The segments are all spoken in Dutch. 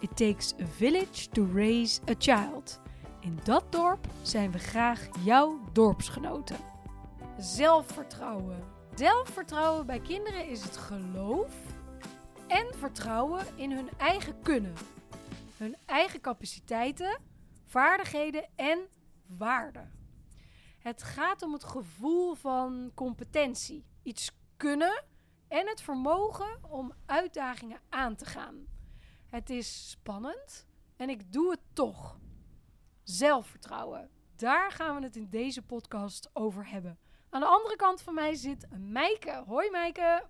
It takes a village to raise a child. In dat dorp zijn we graag jouw dorpsgenoten. Zelfvertrouwen. Zelfvertrouwen bij kinderen is het geloof en vertrouwen in hun eigen kunnen, hun eigen capaciteiten, vaardigheden en waarden. Het gaat om het gevoel van competentie, iets kunnen en het vermogen om uitdagingen aan te gaan. Het is spannend en ik doe het toch. Zelfvertrouwen. Daar gaan we het in deze podcast over hebben. Aan de andere kant van mij zit Meike. Hoi Meike.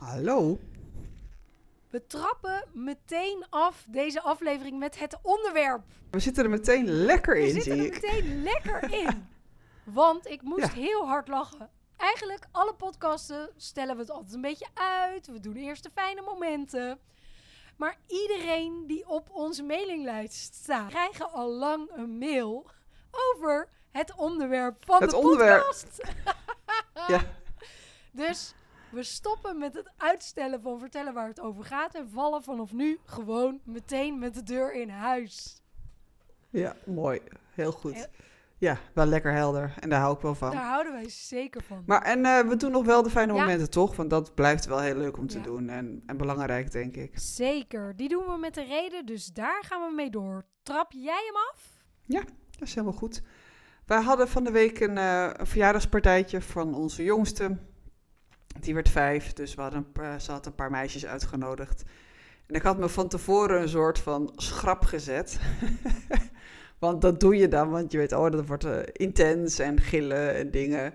Hallo. We trappen meteen af deze aflevering met het onderwerp. We zitten er meteen lekker We in, zitten zie er meteen lekker in. Want ik moest Ja. heel hard lachen. Eigenlijk, alle podcasten stellen we het altijd een beetje uit. We doen eerst de fijne momenten. Maar iedereen die op onze mailinglijst staat, krijgen al lang een mail over het onderwerp van Het de onderwerp. podcast. Ja. Dus we stoppen met het uitstellen van vertellen waar het over gaat en vallen vanaf nu gewoon meteen met de deur in huis. Ja, mooi. Heel goed. Ja, wel lekker helder. En daar hou ik wel van. Daar houden wij zeker van. Maar en eh, we doen nog wel de fijne Ja. momenten, toch? Want dat blijft wel heel leuk om te Ja. doen. En, en belangrijk, denk ik. Zeker, die doen we met de reden, dus daar gaan we mee door. Trap jij hem af? Dat is helemaal goed. Wij hadden van de week een, een verjaardagspartijtje van onze jongste. Die werd vijf, dus we hadden ze had een paar meisjes uitgenodigd. En ik had me van tevoren een soort van schrap gezet. want dat doe je dan, want je weet, oh, dat wordt eh, intens en gillen en dingen.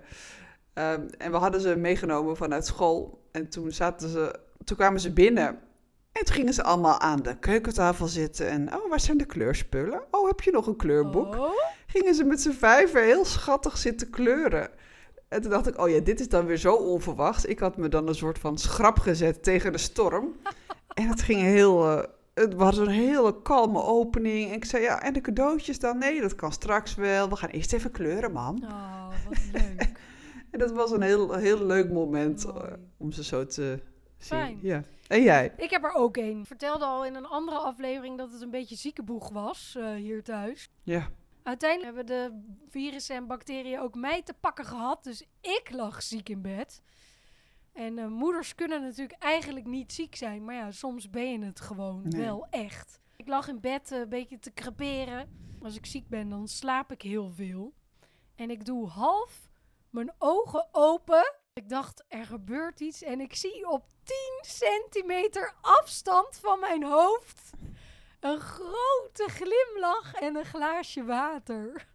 Ehm, en we hadden ze meegenomen vanuit school. En toen, zaten ze, toen kwamen ze binnen. En toen gingen ze allemaal aan de keukentafel zitten. En, oh, waar zijn de kleurspullen? Oh, heb je nog een kleurboek? Oh, gingen ze met z'n vijven heel schattig zitten kleuren. En toen dacht ik, oh ja, dit is dan weer zo onverwachts. Ik had me dan een soort van schrap gezet tegen de storm. en het ging heel... eh, het was een hele kalme opening. En ik zei, ja, en de cadeautjes dan? Nee, dat kan straks wel. We gaan eerst even kleuren, mam. oh wat leuk. En dat was een heel, heel leuk moment eh, om ze zo te zien. Fijn. Ja. En jij? Ik heb er ook een. Ik vertelde al in een andere aflevering dat het een beetje ziekenboeg was eh, hier thuis. Ja. Uiteindelijk hebben de virussen en bacteriën ook mij te pakken gehad. Dus ik lag ziek in bed. En eh, moeders kunnen natuurlijk eigenlijk niet ziek zijn. Maar ja, soms ben je het gewoon Nee. wel echt. Ik lag in bed eh, een beetje te creperen. Als ik ziek ben, dan slaap ik heel veel. En ik doe half mijn ogen open. Ik dacht, er gebeurt iets. En ik zie op 10 centimeter afstand van mijn hoofd een grote glimlach en een glaasje water.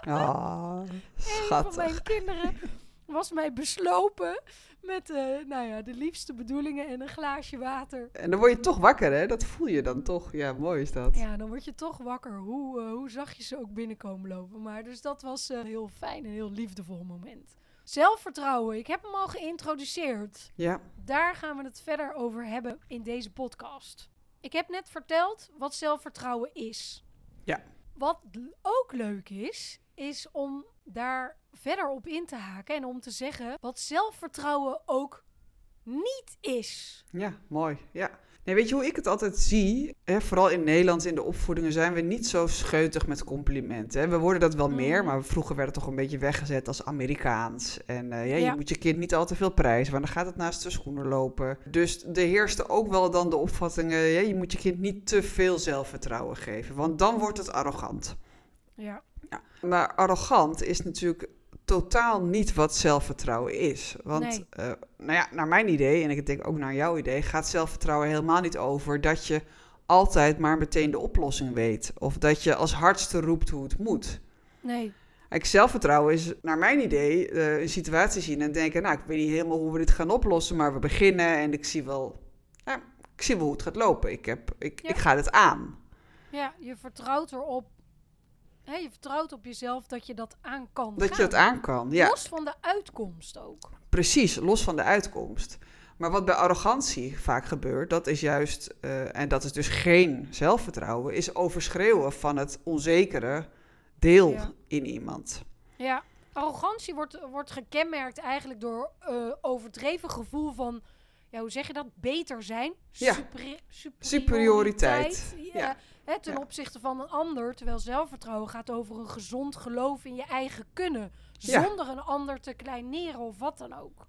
Ah, Een van schattig. mijn kinderen was mij beslopen met eh, nou ja, de liefste bedoelingen en een glaasje water. En dan word je toch wakker, hè? Dat voel je dan toch. Ja, mooi is dat. Ja, dan word je toch wakker, hoe, eh, hoe zag je ze ook binnenkomen lopen. Maar dus dat was heel fijn en heel liefdevol moment. Zelfvertrouwen, ik heb hem al geïntroduceerd. Ja. Daar gaan we het verder over hebben in deze podcast. Ik heb net verteld wat zelfvertrouwen is. Ja. Wat ook leuk is, is om daar verder op in te haken en om te zeggen wat zelfvertrouwen ook niet is. Ja, mooi. Ja. Nee, weet je hoe ik het altijd zie? Hè, vooral in Nederland in de opvoedingen zijn we niet zo scheutig met complimenten. Hè. We worden dat wel meer, Mhm. maar vroeger werd het toch een beetje weggezet als Amerikaans. En eh, ja, Ja. je moet je kind niet al te veel prijzen, want dan gaat het naast de schoenen lopen. Dus er heerste ook wel dan de opvattingen, ja, je moet je kind niet te veel zelfvertrouwen geven, want dan wordt het arrogant. Ja. Ja. Maar arrogant is natuurlijk totaal niet wat zelfvertrouwen is. Want, Nee. eh, nou ja, naar mijn idee, en ik denk ook naar jouw idee, gaat zelfvertrouwen helemaal niet over dat je altijd maar meteen de oplossing weet. Of dat je als hardste roept hoe het moet. Nee. Kijk, zelfvertrouwen is naar mijn idee eh, een situatie zien en denken, nou, ik weet niet helemaal hoe we dit gaan oplossen, maar we beginnen en ik zie wel, ja, ik zie wel hoe het gaat lopen. Ik, heb, ik, Ja. ik ga het aan. Ja, je vertrouwt erop. Hè, je vertrouwt op jezelf dat je dat aan kan. Dat je het aan kan. Ja, Los van de uitkomst ook. precies. Los van de uitkomst. Maar wat bij arrogantie vaak gebeurt, dat is juist, eh, en dat is dus geen zelfvertrouwen, is overschreeuwen van het onzekere deel Ja. in iemand. Ja, arrogantie wordt, wordt gekenmerkt eigenlijk door eh, overdreven gevoel van, ja, hoe zeg je dat? Beter zijn. Ja. Superi- Superioriteit. Ja, Ja. Hè, ten Ja. opzichte van een ander. Terwijl zelfvertrouwen gaat over een gezond geloof in je eigen kunnen. Ja. Zonder een ander te kleineren of wat dan ook.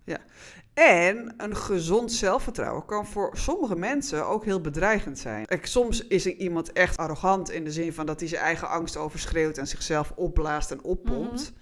En een gezond zelfvertrouwen kan voor sommige mensen ook heel bedreigend zijn. Kijk, soms is er iemand echt arrogant in de zin van dat hij zijn eigen angst overschreeuwt en zichzelf opblaast en oppompt.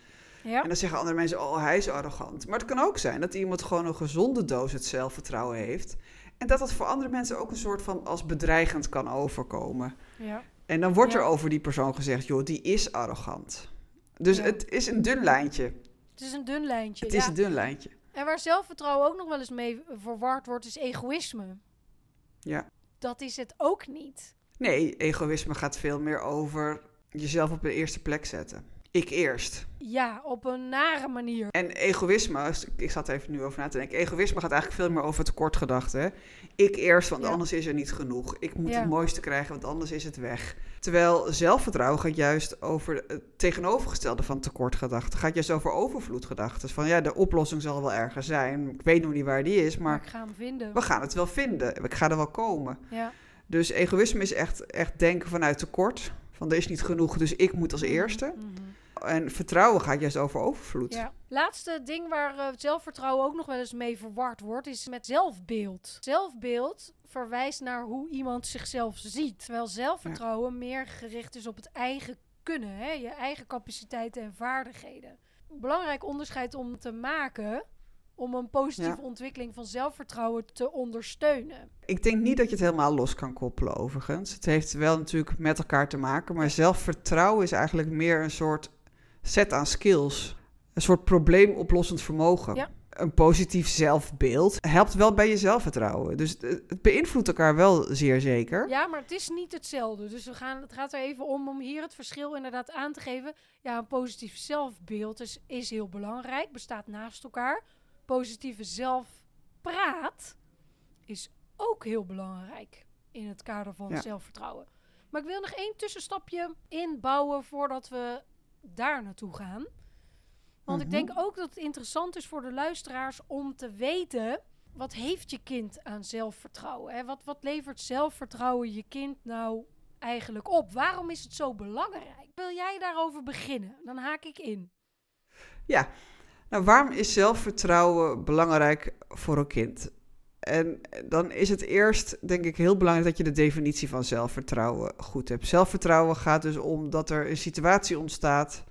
Ja, En dan zeggen andere mensen, oh hij is arrogant. Maar het kan ook zijn dat iemand gewoon een gezonde doos het zelfvertrouwen heeft. En dat dat voor andere mensen ook een soort van als bedreigend kan overkomen. Ja. En dan wordt Ja. er over die persoon gezegd, joh, die is arrogant. Dus Ja. het is een dun lijntje. Het is een dun lijntje. Het is een dun lijntje. En waar zelfvertrouwen ook nog wel eens mee verward wordt, is egoïsme. Ja. Dat is het ook niet. Nee, egoïsme gaat veel meer over jezelf op de eerste plek zetten. Ik eerst. Ja, op een nare manier. En egoïsme, ik zat even nu over na te denken. Egoïsme gaat eigenlijk veel meer over tekortgedachte. hè. Ik eerst, want Ja. anders is er niet genoeg. Ik moet Ja. het mooiste krijgen, want anders is het weg. Terwijl zelfvertrouwen gaat juist over het tegenovergestelde van tekortgedachten. Gaat juist over overvloedgedachten. Van ja, de oplossing zal wel ergens zijn. Ik weet nog niet waar die is, Maar maar ik ga hem vinden. we gaan het wel vinden. Ik ga er wel komen. Ja. Dus egoïsme is echt, echt denken vanuit tekort. Van er is niet genoeg, dus ik moet als eerste. Mhm. En vertrouwen gaat juist over overvloed. Ja. Laatste ding waar eh, zelfvertrouwen ook nog wel eens mee verward wordt, is met zelfbeeld. Zelfbeeld verwijst naar hoe iemand zichzelf ziet. Terwijl zelfvertrouwen meer gericht is op het eigen kunnen, hè? je eigen capaciteiten en vaardigheden. Belangrijk onderscheid om te maken om een positieve Ja. ontwikkeling van zelfvertrouwen te ondersteunen. Ik denk niet dat je het helemaal los kan koppelen, overigens. Het heeft wel natuurlijk met elkaar te maken, maar zelfvertrouwen is eigenlijk meer een soort set aan skills. Een soort probleemoplossend vermogen. Ja. Een positief zelfbeeld helpt wel bij je zelfvertrouwen. Dus het beïnvloedt elkaar wel zeer zeker. Ja, maar het is niet hetzelfde. Dus we gaan, het gaat er even om om hier het verschil inderdaad aan te geven. Ja, een positief zelfbeeld is, is heel belangrijk, bestaat naast elkaar. Positieve zelfpraat is ook heel belangrijk in het kader van Ja. zelfvertrouwen. Maar ik wil nog één tussenstapje inbouwen voordat we daar naartoe gaan. Want ik Mhm. denk ook dat het interessant is voor de luisteraars om te weten... wat heeft je kind aan zelfvertrouwen? Hè? Wat, wat levert zelfvertrouwen je kind nou eigenlijk op? Waarom is het zo belangrijk? Wil jij daarover beginnen? Dan haak ik in. Ja, nou waarom is zelfvertrouwen belangrijk voor een kind? En dan is het eerst, denk ik, heel belangrijk dat je de definitie van zelfvertrouwen goed hebt. Zelfvertrouwen gaat dus om dat er een situatie ontstaat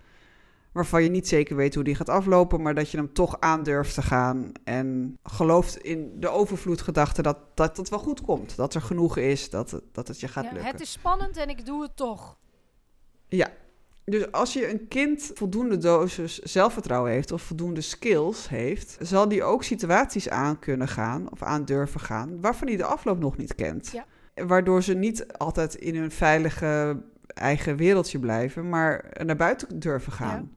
waarvan je niet zeker weet hoe die gaat aflopen, maar dat je hem toch aandurft te gaan en gelooft in de overvloedgedachte dat, dat het wel goed komt. Dat er genoeg is, dat het, dat het je gaat Ja, lukken. het is spannend en ik doe het toch. Ja, dus als je een kind voldoende dosis zelfvertrouwen heeft of voldoende skills heeft, zal die ook situaties aan kunnen gaan of aan durven gaan waarvan hij de afloop nog niet kent. Ja. Waardoor ze niet altijd in hun veilige eigen wereldje blijven, maar naar buiten durven gaan.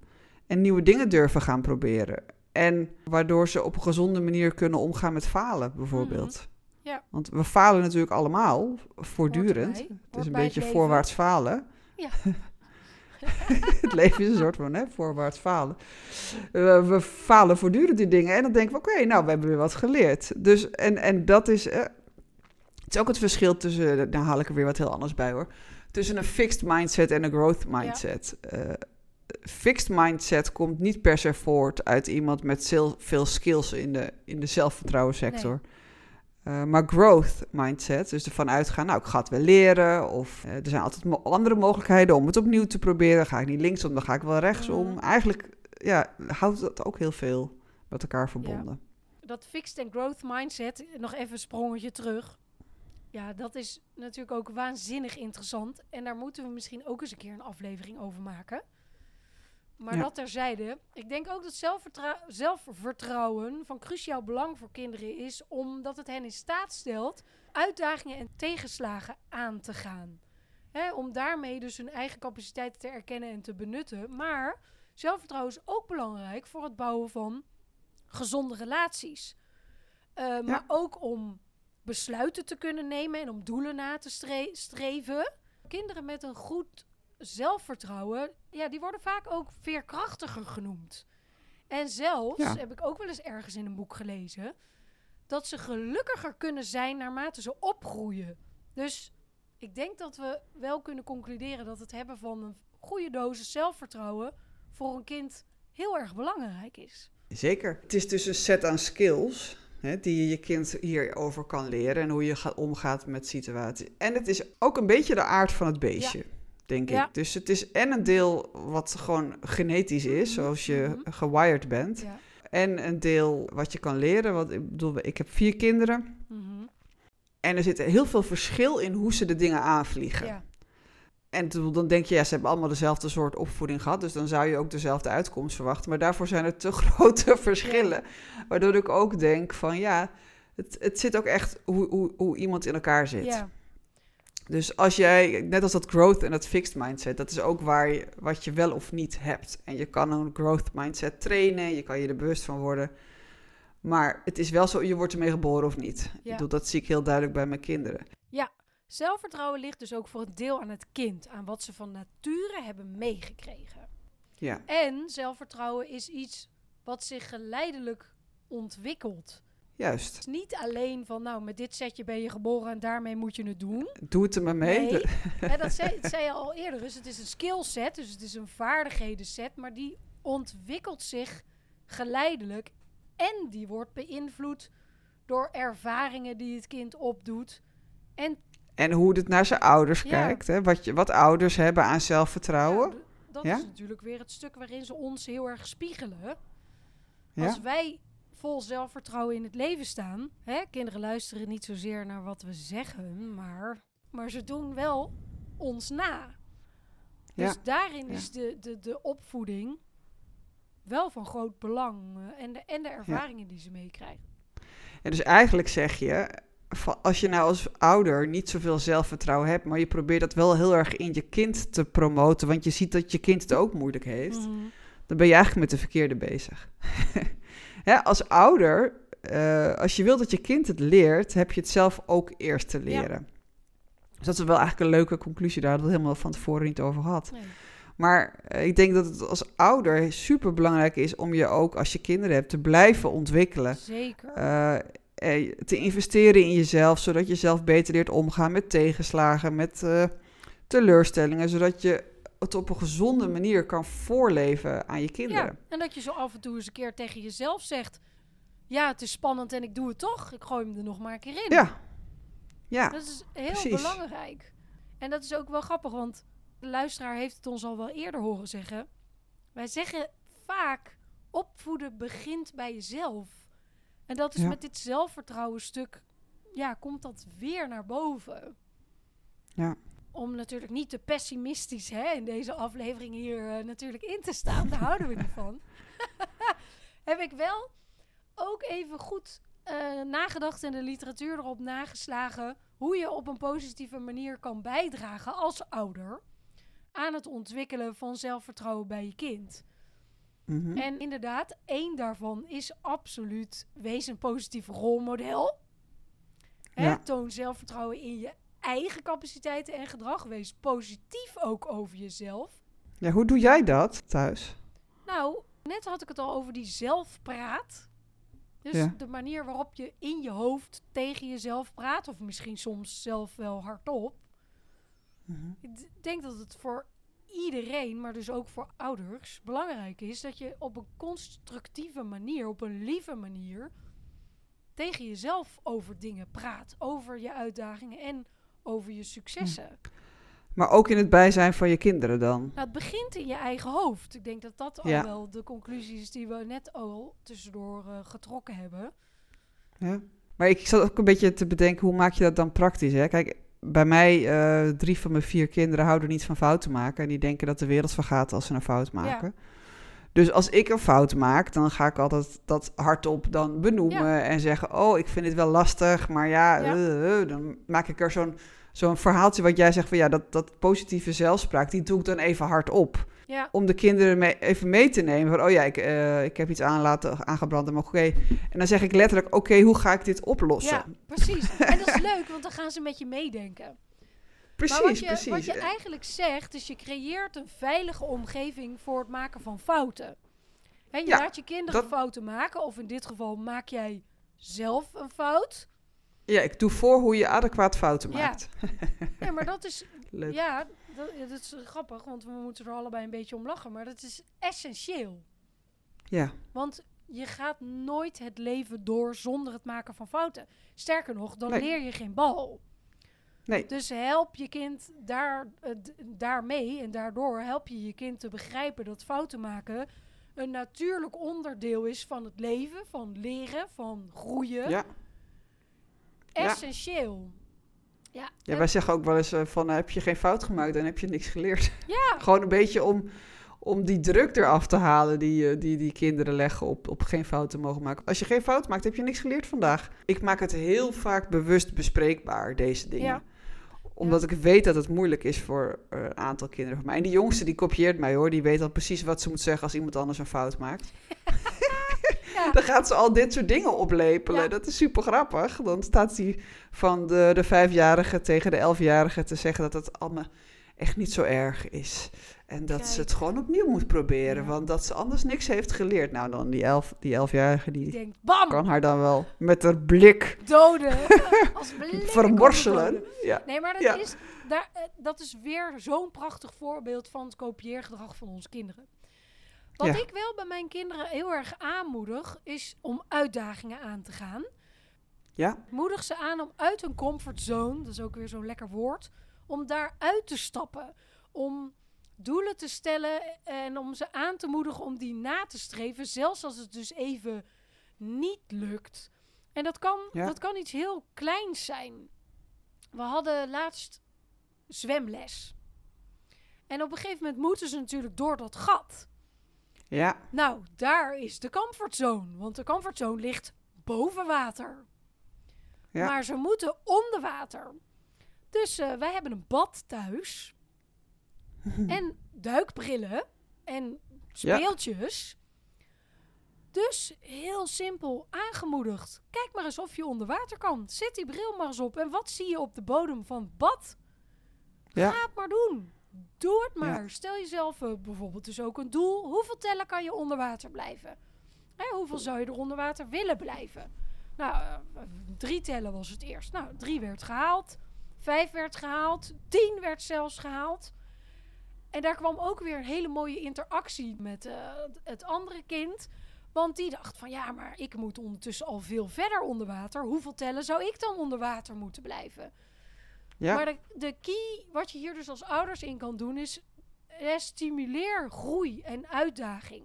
En nieuwe dingen durven gaan proberen. En waardoor ze op een gezonde manier kunnen omgaan met falen, bijvoorbeeld. Mhm. Ja. Want we falen natuurlijk allemaal, voortdurend. Het is een beetje voorwaarts falen. Ja. het leven is een soort van hè, voorwaarts falen. Eh, we falen voortdurend die dingen en dan denken we, oké, nou, we hebben weer wat geleerd. Dus, en, en dat is, eh, het is ook het verschil tussen, daar haal ik er weer wat heel anders bij hoor, tussen een fixed mindset en een growth mindset. Eh, fixed mindset komt niet per se voort uit iemand met veel skills in de, in de zelfvertrouwen sector. Eh, maar growth mindset, dus ervan uitgaan, nou, ik ga het wel leren. Of eh, er zijn altijd mo- andere mogelijkheden om het opnieuw te proberen. Ga ik niet linksom, dan ga ik wel rechtsom. Mhm. Eigenlijk ja, houdt dat ook heel veel met elkaar verbonden. dat fixed and growth mindset, nog even een sprongetje terug. Ja, dat is natuurlijk ook waanzinnig interessant. En daar moeten we misschien ook eens een keer een aflevering over maken. Maar Ja. dat terzijde. Ik denk ook dat zelfvertrou- zelfvertrouwen van cruciaal belang voor kinderen is, omdat het hen in staat stelt uitdagingen en tegenslagen aan te gaan. Hè, om daarmee dus hun eigen capaciteiten te erkennen en te benutten. Maar zelfvertrouwen is ook belangrijk voor het bouwen van gezonde relaties. Uh, Maar ook om besluiten te kunnen nemen en om doelen na te stre streven. Kinderen met een goed zelfvertrouwen, ja, die worden vaak ook veerkrachtiger genoemd. En zelfs, heb ik ook wel eens ergens in een boek gelezen, dat ze gelukkiger kunnen zijn naarmate ze opgroeien. Dus ik denk dat we wel kunnen concluderen dat het hebben van een goede dosis zelfvertrouwen voor een kind heel erg belangrijk is. Zeker. Het is dus een set aan skills hè, die je je kind hierover kan leren en hoe je gaat, omgaat met situaties. En het is ook een beetje de aard van het beestje. Denk ik. Dus het is en een deel wat gewoon genetisch is, mhm. zoals je mhm. gewired bent. Ja. En een deel wat je kan leren. Want ik bedoel, ik heb vier kinderen. Mhm. En er zit heel veel verschil in hoe ze de dingen aanvliegen. Ja. En dan denk je, ja, ze hebben allemaal dezelfde soort opvoeding gehad. Dus dan zou je ook dezelfde uitkomst verwachten. Maar daarvoor zijn er te grote verschillen. Waardoor ik ook denk van ja, het, het zit ook echt hoe, hoe, hoe iemand in elkaar zit. Ja. Dus als jij, net als dat growth en dat fixed mindset, dat is ook waar je, wat je wel of niet hebt. En je kan een growth mindset trainen, je kan je er bewust van worden. Maar het is wel zo, je wordt ermee geboren of niet. Ja. Ik bedoel, dat zie ik heel duidelijk bij mijn kinderen. Ja, zelfvertrouwen ligt dus ook voor een deel aan het kind, aan wat ze van nature hebben meegekregen. Ja. En zelfvertrouwen is iets wat zich geleidelijk ontwikkelt. Juist. niet alleen van, nou, met dit setje ben je geboren en daarmee moet je het doen. Doe het er maar mee. Nee, dat, zei, zei, je al eerder. Dus het is een skillset, dus het is een vaardigheden set, maar die ontwikkelt zich geleidelijk en die wordt beïnvloed door ervaringen die het kind opdoet. En, en hoe het naar zijn ouders kijkt. Hè? Wat, je, wat ouders hebben aan zelfvertrouwen. Ja, dat is natuurlijk weer het stuk waarin ze ons heel erg spiegelen. Als wij vol zelfvertrouwen in het leven staan. Hè? Kinderen luisteren niet zozeer naar wat we zeggen, maar, maar ze doen wel ons na. Dus daarin is de, de, de opvoeding wel van groot belang. Eh, en, de, en de ervaringen die ze meekrijgen. En dus eigenlijk zeg je, als je nou als ouder niet zoveel zelfvertrouwen hebt, maar je probeert dat wel heel erg in je kind te promoten, want je ziet dat je kind het ook moeilijk heeft, mhm. dan ben je eigenlijk met de verkeerde bezig. ja, als ouder, uh, als je wilt dat je kind het leert, heb je het zelf ook eerst te leren. Dus dat is wel eigenlijk een leuke conclusie, daar hadden we het helemaal van tevoren niet over gehad. Nee. Maar eh, ik denk dat het als ouder super belangrijk is om je ook als je kinderen hebt te blijven ontwikkelen. Zeker. Uh, te investeren in jezelf, zodat je zelf beter leert omgaan met tegenslagen, met teleurstellingen, zodat je het op een gezonde manier kan voorleven aan je kinderen. Ja, en dat je zo af en toe eens een keer tegen jezelf zegt: Ja, het is spannend en ik doe het toch. Ik gooi hem er nog maar een keer in. Ja. Ja. Dat is heel belangrijk. En dat is ook wel grappig, want de luisteraar heeft het ons al wel eerder horen zeggen. Wij zeggen vaak: opvoeden begint bij jezelf. En dat is met dit zelfvertrouwen stuk, ja, komt dat weer naar boven. Ja. Om natuurlijk niet te pessimistisch hè, in deze aflevering hier uh, natuurlijk in te staan. Daar houden we niet van. Heb ik wel ook even goed uh, nagedacht en de literatuur erop nageslagen hoe je op een positieve manier kan bijdragen als ouder aan het ontwikkelen van zelfvertrouwen bij je kind. Mhm. En inderdaad, één daarvan is absoluut wees een positief rolmodel. Ja. toon zelfvertrouwen in je eigen capaciteiten en gedrag. Wees positief ook over jezelf. Ja, hoe doe jij dat thuis? Nou, net had ik het al over die zelfpraat. Dus de manier waarop je in je hoofd tegen jezelf praat, of misschien soms zelf wel hardop. Mhm. Ik denk dat het voor iedereen, maar dus ook voor ouders, belangrijk is dat je op een constructieve manier, op een lieve manier, tegen jezelf over dingen praat. Over je uitdagingen en over je successen. Hm. Maar ook in het bijzijn van je kinderen dan? Nou, het begint in je eigen hoofd. Ik denk dat dat al wel de conclusie is die we net al tussendoor uh, getrokken hebben. Ja. Maar ik zat ook een beetje te bedenken, hoe maak je dat dan praktisch? Hè? Kijk, bij mij, uh, drie van mijn vier kinderen houden niet van fouten maken. En die denken dat de wereld vergaat als ze een fout maken. Dus als ik een fout maak, dan ga ik altijd dat hardop dan benoemen Ja. en zeggen: Oh, ik vind het wel lastig, maar ja, Ja. eh, eh, dan maak ik er zo'n zo'n verhaaltje wat jij zegt van ja, dat, dat positieve zelfspraak, die doe ik dan even hardop. Ja, Om de kinderen mee, even mee te nemen van, oh ja, ik, eh, ik heb iets aan laten, aangebrand, maar oké. En dan zeg ik letterlijk, oké, hoe ga ik dit oplossen? ja, precies. En dat is leuk, want dan gaan ze met je meedenken. precies, maar wat je, precies. wat je eigenlijk zegt, is je creëert een veilige omgeving voor het maken van fouten. Hè, je Ja, laat je kinderen dat- fouten maken, of in dit geval maak jij zelf een fout. Ja, ik doe voor hoe je adequaat fouten Ja. maakt. Ja, maar dat is, Leuk. ja, dat, dat is grappig, want we moeten er allebei een beetje om lachen. Maar dat is essentieel. Ja, Want je gaat nooit het leven door zonder het maken van fouten. Sterker nog, dan Nee. leer je geen bal. nee, Dus help je kind daar, eh, daarmee en daardoor help je je kind te begrijpen dat fouten maken een natuurlijk onderdeel is van het leven, van leren, van groeien. ja. Essentieel. Ja, Ja, wij zeggen ook wel eens eh, van, eh, heb je geen fout gemaakt, dan heb je niks geleerd. ja, Gewoon een beetje om, om die druk eraf te halen die, eh, die die kinderen leggen op, op geen fouten mogen maken. Als je geen fout maakt, heb je niks geleerd vandaag. Ik maak het heel vaak bewust bespreekbaar, deze dingen. Ja. Omdat ik weet dat het moeilijk is voor eh, een aantal kinderen van mij. En die jongste, die kopieert mij hoor. Die weet al precies wat ze moet zeggen als iemand anders een fout maakt. ja. Dan gaat ze al dit soort dingen oplepelen. Ja. Dat is super grappig. Dan staat hij van de, de vijfjarige tegen de elfjarige te zeggen dat het allemaal echt niet zo erg is. En dat ze het gewoon opnieuw moet proberen. Ja. Want dat ze anders niks heeft geleerd. Nou, dan die, elf, die elfjarige, Die die denkt, bam, kan haar dan wel met haar blik doden. Als blik vermorselen. Ja. Nee, maar dat, Ja. is, daar, eh, dat is weer zo'n prachtig voorbeeld van het kopieergedrag van onze kinderen. Wat Ja. ik wel bij mijn kinderen heel erg aanmoedig, is om uitdagingen aan te gaan. ja, moedig ze aan om uit hun comfortzone, dat is ook weer zo'n lekker woord, om daaruit te stappen. Om doelen te stellen en om ze aan te moedigen om die na te streven, zelfs als het dus even niet lukt. En dat kan, Ja. dat kan iets heel kleins zijn. We hadden laatst zwemles. En op een gegeven moment moeten ze natuurlijk door dat gat. Ja, Nou, daar is de comfortzone. Want de comfortzone ligt boven water. Ja. Maar ze moeten onder water. Dus eh, wij hebben een bad thuis. en duikbrillen. En speeltjes. Dus heel simpel aangemoedigd. Kijk maar eens of je onder water kan. Zet die bril maar eens op. En wat zie je op de bodem van het bad? ja, Ga het maar doen. Doe het Ja. maar. Stel jezelf eh, bijvoorbeeld dus ook een doel. Hoeveel tellen kan je onder water blijven? Hè, hoeveel zou je er onder water willen blijven? Nou, eh, drie tellen was het eerst. Nou, drie werd gehaald. Vijf werd gehaald. Tien werd zelfs gehaald. En daar kwam ook weer een hele mooie interactie met eh, het andere kind. Want die dacht van ja, maar ik moet ondertussen al veel verder onder water. Hoeveel tellen zou ik dan onder water moeten blijven? Ja. Maar de, de key, wat je hier dus als ouders in kan doen, is stimuleer groei en uitdaging.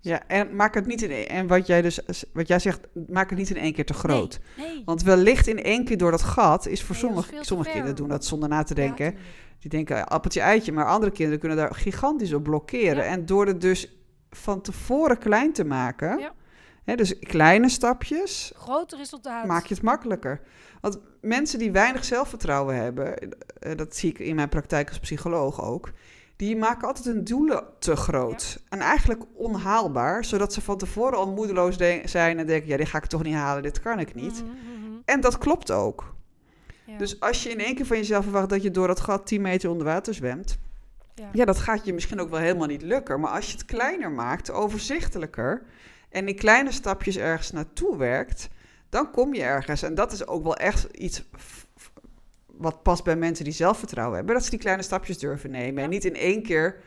ja. En maak het niet in één- En wat jij dus, wat jij zegt, maak het niet in één keer te groot. Nee. nee. Want wellicht in één keer door dat gat is voor Nee, sommige, sommige kinderen doen dat zonder na te denken. Die denken appeltje eitje, maar andere kinderen kunnen daar gigantisch op blokkeren. Ja. En door het dus van tevoren klein te maken, Ja. Dus kleine stapjes, resultaat. maak je het makkelijker. Want mensen die weinig zelfvertrouwen hebben, eh, dat zie ik in mijn praktijk als psycholoog ook, die maken altijd hun doelen te groot. En eigenlijk onhaalbaar, zodat ze van tevoren al moedeloos de- zijn en denken, ja, dit ga ik toch niet halen, dit kan ik niet. Mhm, mhm. En dat klopt ook. Ja. Dus als je in één keer van jezelf verwacht dat je door dat gat 10 meter onder water zwemt, ja. ja, dat gaat je misschien ook wel helemaal niet lukken. Maar als je het kleiner maakt, overzichtelijker, en in kleine stapjes ergens naartoe werkt, dan kom je ergens. En dat is ook wel echt iets wat past bij mensen die zelfvertrouwen hebben, dat ze die kleine stapjes durven nemen. En niet in één keer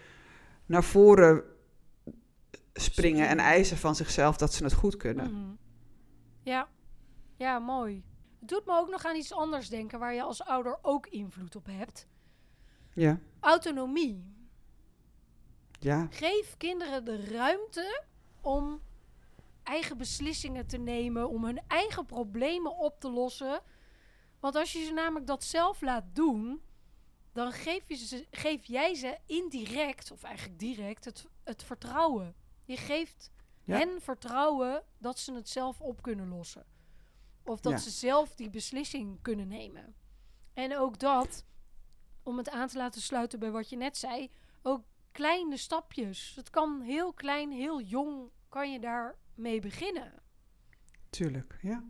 naar voren springen en eisen van zichzelf dat ze het goed kunnen. Mhm. Ja. ja, mooi. Het doet me ook nog aan iets anders denken waar je als ouder ook invloed op hebt. Ja, Autonomie. ja, Geef kinderen de ruimte om eigen beslissingen te nemen, om hun eigen problemen op te lossen. Want als je ze namelijk dat zelf laat doen, dan geef, je ze, geef jij ze indirect, of eigenlijk direct, het, het vertrouwen. Je geeft Ja. hen vertrouwen dat ze het zelf op kunnen lossen. Of dat Ja. ze zelf die beslissing kunnen nemen. En ook dat, om het aan te laten sluiten bij wat je net zei, ook kleine stapjes. Het kan heel klein, heel jong, kan je daarmee beginnen. Tuurlijk, ja.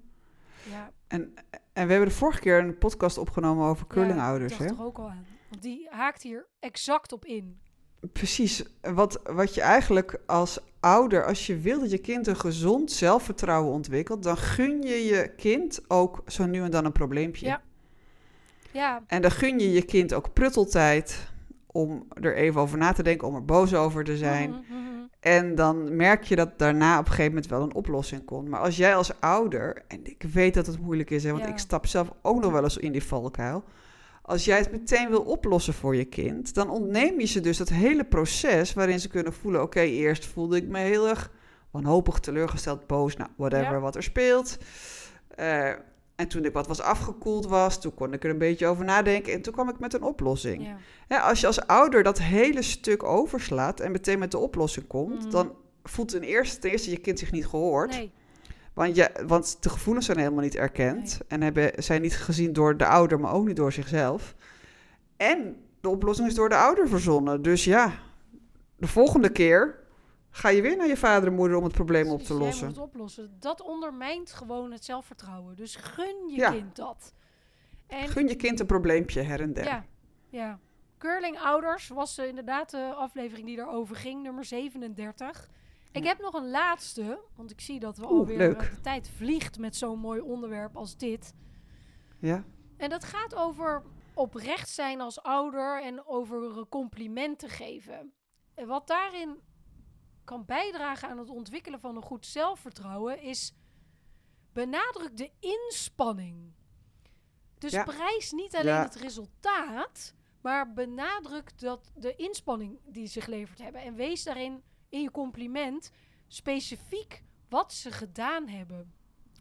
Ja, En, en we hebben de vorige keer een podcast opgenomen over curlingouders. Ja, hè? ik dacht er ook al aan. Want die haakt hier exact op in. Precies. Wat, wat je eigenlijk als ouder, als je wil dat je kind een gezond zelfvertrouwen ontwikkelt, dan gun je je kind ook zo nu en dan een probleempje. Ja. Ja, En dan gun je je kind ook prutteltijd om er even over na te denken, om er boos over te zijn. Mhm, mhm. En dan merk je dat daarna op een gegeven moment wel een oplossing komt. Maar als jij als ouder, en ik weet dat het moeilijk is, hè, want Ja. ik stap zelf ook nog wel eens in die valkuil. Als jij het meteen wil oplossen voor je kind, dan ontneem je ze dus dat hele proces waarin ze kunnen voelen: oké, eerst voelde ik me heel erg wanhopig, teleurgesteld, boos, nou, whatever Ja. wat er speelt. Eh, en toen ik wat was afgekoeld was, toen kon ik er een beetje over nadenken en toen kwam ik met een oplossing. Ja. Ja, als je als ouder dat hele stuk overslaat en meteen met de oplossing komt, Mhm. dan voelt ten eerste, ten eerste je kind zich niet gehoord. Nee, Want, je, want de gevoelens zijn helemaal niet erkend en hebben, zijn niet gezien door de ouder, maar ook niet door zichzelf. En de oplossing is door de ouder verzonnen. Dus ja, de volgende keer ga je weer naar je vader en moeder om het probleem op te lossen. moet het oplossen. Dat ondermijnt gewoon het zelfvertrouwen. Dus gun je Ja. kind dat. En Gun je kind een probleempje her en der. ja, ja. Curling Ouders was eh, inderdaad de aflevering die daarover ging, nummer 37. Ik heb nog een laatste, want ik zie dat we Oeh, alweer leuk. eh, de tijd vliegt met zo'n mooi onderwerp als dit. Ja? En dat gaat over oprecht zijn als ouder en over eh, complimenten geven. En wat daarin kan bijdragen aan het ontwikkelen van een goed zelfvertrouwen is benadruk de inspanning. Dus Ja. prijs niet alleen Ja. het resultaat, maar benadruk dat de inspanning die ze geleverd hebben. En wees daarin in je compliment specifiek wat ze gedaan hebben.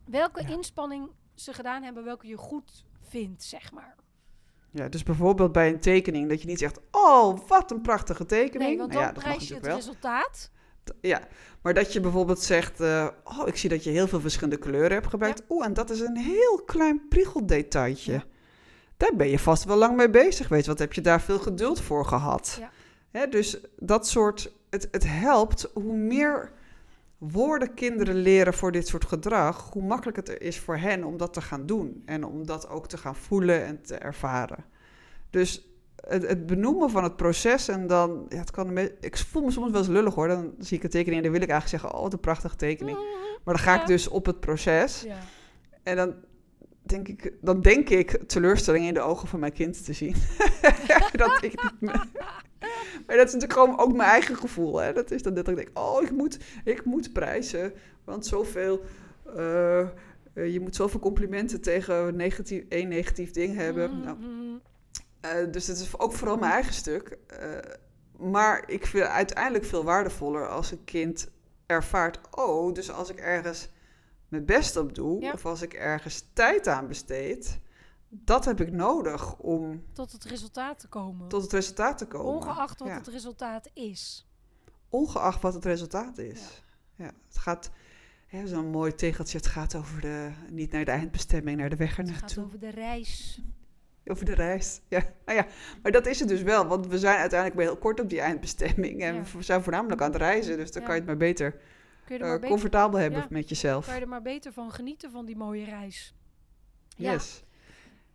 Welke Ja. inspanning ze gedaan hebben, welke je goed vindt, zeg maar. Ja, dus bijvoorbeeld bij een tekening dat je niet zegt, oh, wat een prachtige tekening. Nee, want Nou dan ja, mag prijs je het wel. resultaat. Ja, maar dat je bijvoorbeeld zegt, eh, oh, ik zie dat je heel veel verschillende kleuren hebt gebruikt. Oeh, en dat is een heel klein priegeldetailtje. Ja. Daar ben je vast wel lang mee bezig geweest. Wat heb je daar veel geduld voor gehad? Ja. Hè, dus dat soort, het, het helpt hoe meer woorden kinderen leren voor dit soort gedrag, hoe makkelijker het is voor hen om dat te gaan doen. En om dat ook te gaan voelen en te ervaren. Dus het, het benoemen van het proces en dan, ja, het kan, ik voel me soms wel eens lullig hoor. Dan zie ik een tekening en dan wil ik eigenlijk zeggen, oh, wat een prachtige tekening. Maar dan ga Ja. ik dus op het proces Ja. en dan denk ik, dan denk ik teleurstelling in de ogen van mijn kind te zien. dat ik niet meer- maar dat is natuurlijk gewoon ook mijn eigen gevoel. Hè? Dat is dan dat ik denk, oh, ik moet, ik moet prijzen. Want zoveel, eh, je moet zoveel complimenten tegen negatief, één negatief ding hebben. Nou, eh, dus het is ook vooral mijn eigen stuk. Eh, maar ik vind het uiteindelijk veel waardevoller als een kind ervaart... oh, dus als ik ergens mijn best op doe... Ja. of als ik ergens tijd aan besteed... dat heb ik nodig om Tot het resultaat te komen. tot het resultaat te komen. Ongeacht wat Ja. het resultaat is. Ongeacht wat het resultaat is. Ja. het gaat... Zo'n mooi tegeltje, het gaat over de... niet naar de eindbestemming, naar de weg er Het gaat over de reis. Over de reis. Ja. Nou ja, maar dat is het dus wel. Want we zijn uiteindelijk heel kort op die eindbestemming. En Ja. we zijn voornamelijk aan het reizen. Dus dan Ja. kan je het maar beter je er eh, beter comfortabel hebben Ja. met jezelf. kan je er maar beter van genieten van die mooie reis. Ja, Yes.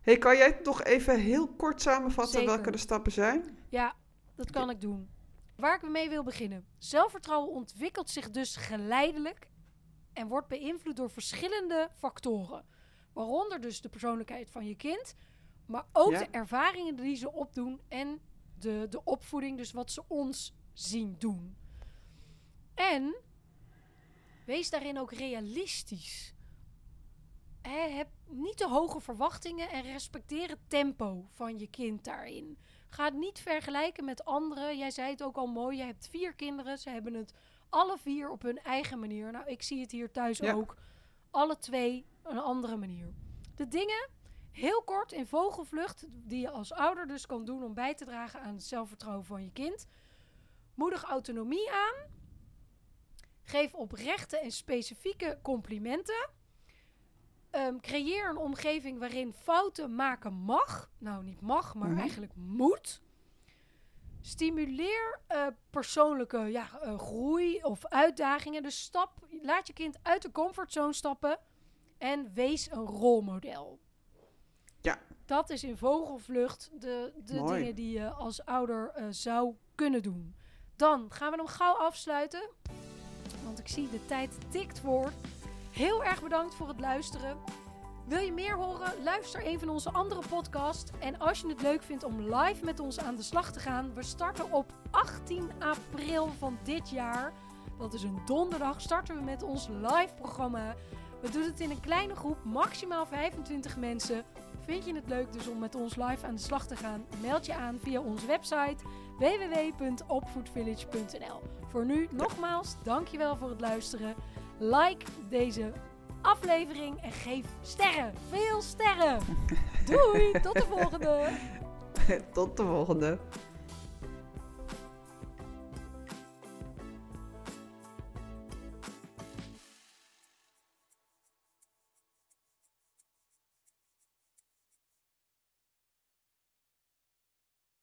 Hey, kan jij nog even heel kort samenvatten Zeker. welke de stappen zijn? ja dat kan ik doen. Waar ik mee wil beginnen. Zelfvertrouwen ontwikkelt zich dus geleidelijk en wordt beïnvloed door verschillende factoren. Waaronder dus de persoonlijkheid van je kind, maar ook Ja. de ervaringen die ze opdoen en de, de opvoeding, dus wat ze ons zien doen. En wees daarin ook realistisch. Heb niet te hoge verwachtingen en respecteer het tempo van je kind daarin. Ga het niet vergelijken met anderen. Jij zei het ook al mooi. Je hebt vier kinderen. Ze hebben het alle vier op hun eigen manier. Nou, ik zie het hier thuis Ja. ook. Alle twee een andere manier. De dingen, heel kort in vogelvlucht, die je als ouder dus kan doen om bij te dragen aan het zelfvertrouwen van je kind. Moedig autonomie aan. Geef oprechte en specifieke complimenten. Ehm, creëer een omgeving waarin fouten maken mag. Nou, niet mag, maar Mhm. eigenlijk moet. Stimuleer eh, persoonlijke ja, eh, groei of uitdagingen. Dus stap, laat je kind uit de comfortzone stappen en wees een rolmodel. Ja. Dat is in vogelvlucht de, de Mooi. dingen die je als ouder eh, zou kunnen doen. Dan gaan we hem gauw afsluiten. Want ik zie de tijd tikt voor. Heel erg bedankt voor het luisteren. Wil je meer horen? Luister een van onze andere podcasts. En als je het leuk vindt om live met ons aan de slag te gaan, we starten op 18 april van dit jaar. Dat is een donderdag. Starten we met ons live programma. We doen het in een kleine groep, maximaal 25 mensen. Vind je het leuk dus om met ons live aan de slag te gaan? Meld je aan via onze website www.opvoedvillage.nl. Voor nu nogmaals, dankjewel voor het luisteren. Like deze aflevering en geef sterren. Veel sterren. Doei, tot de volgende. Tot de volgende.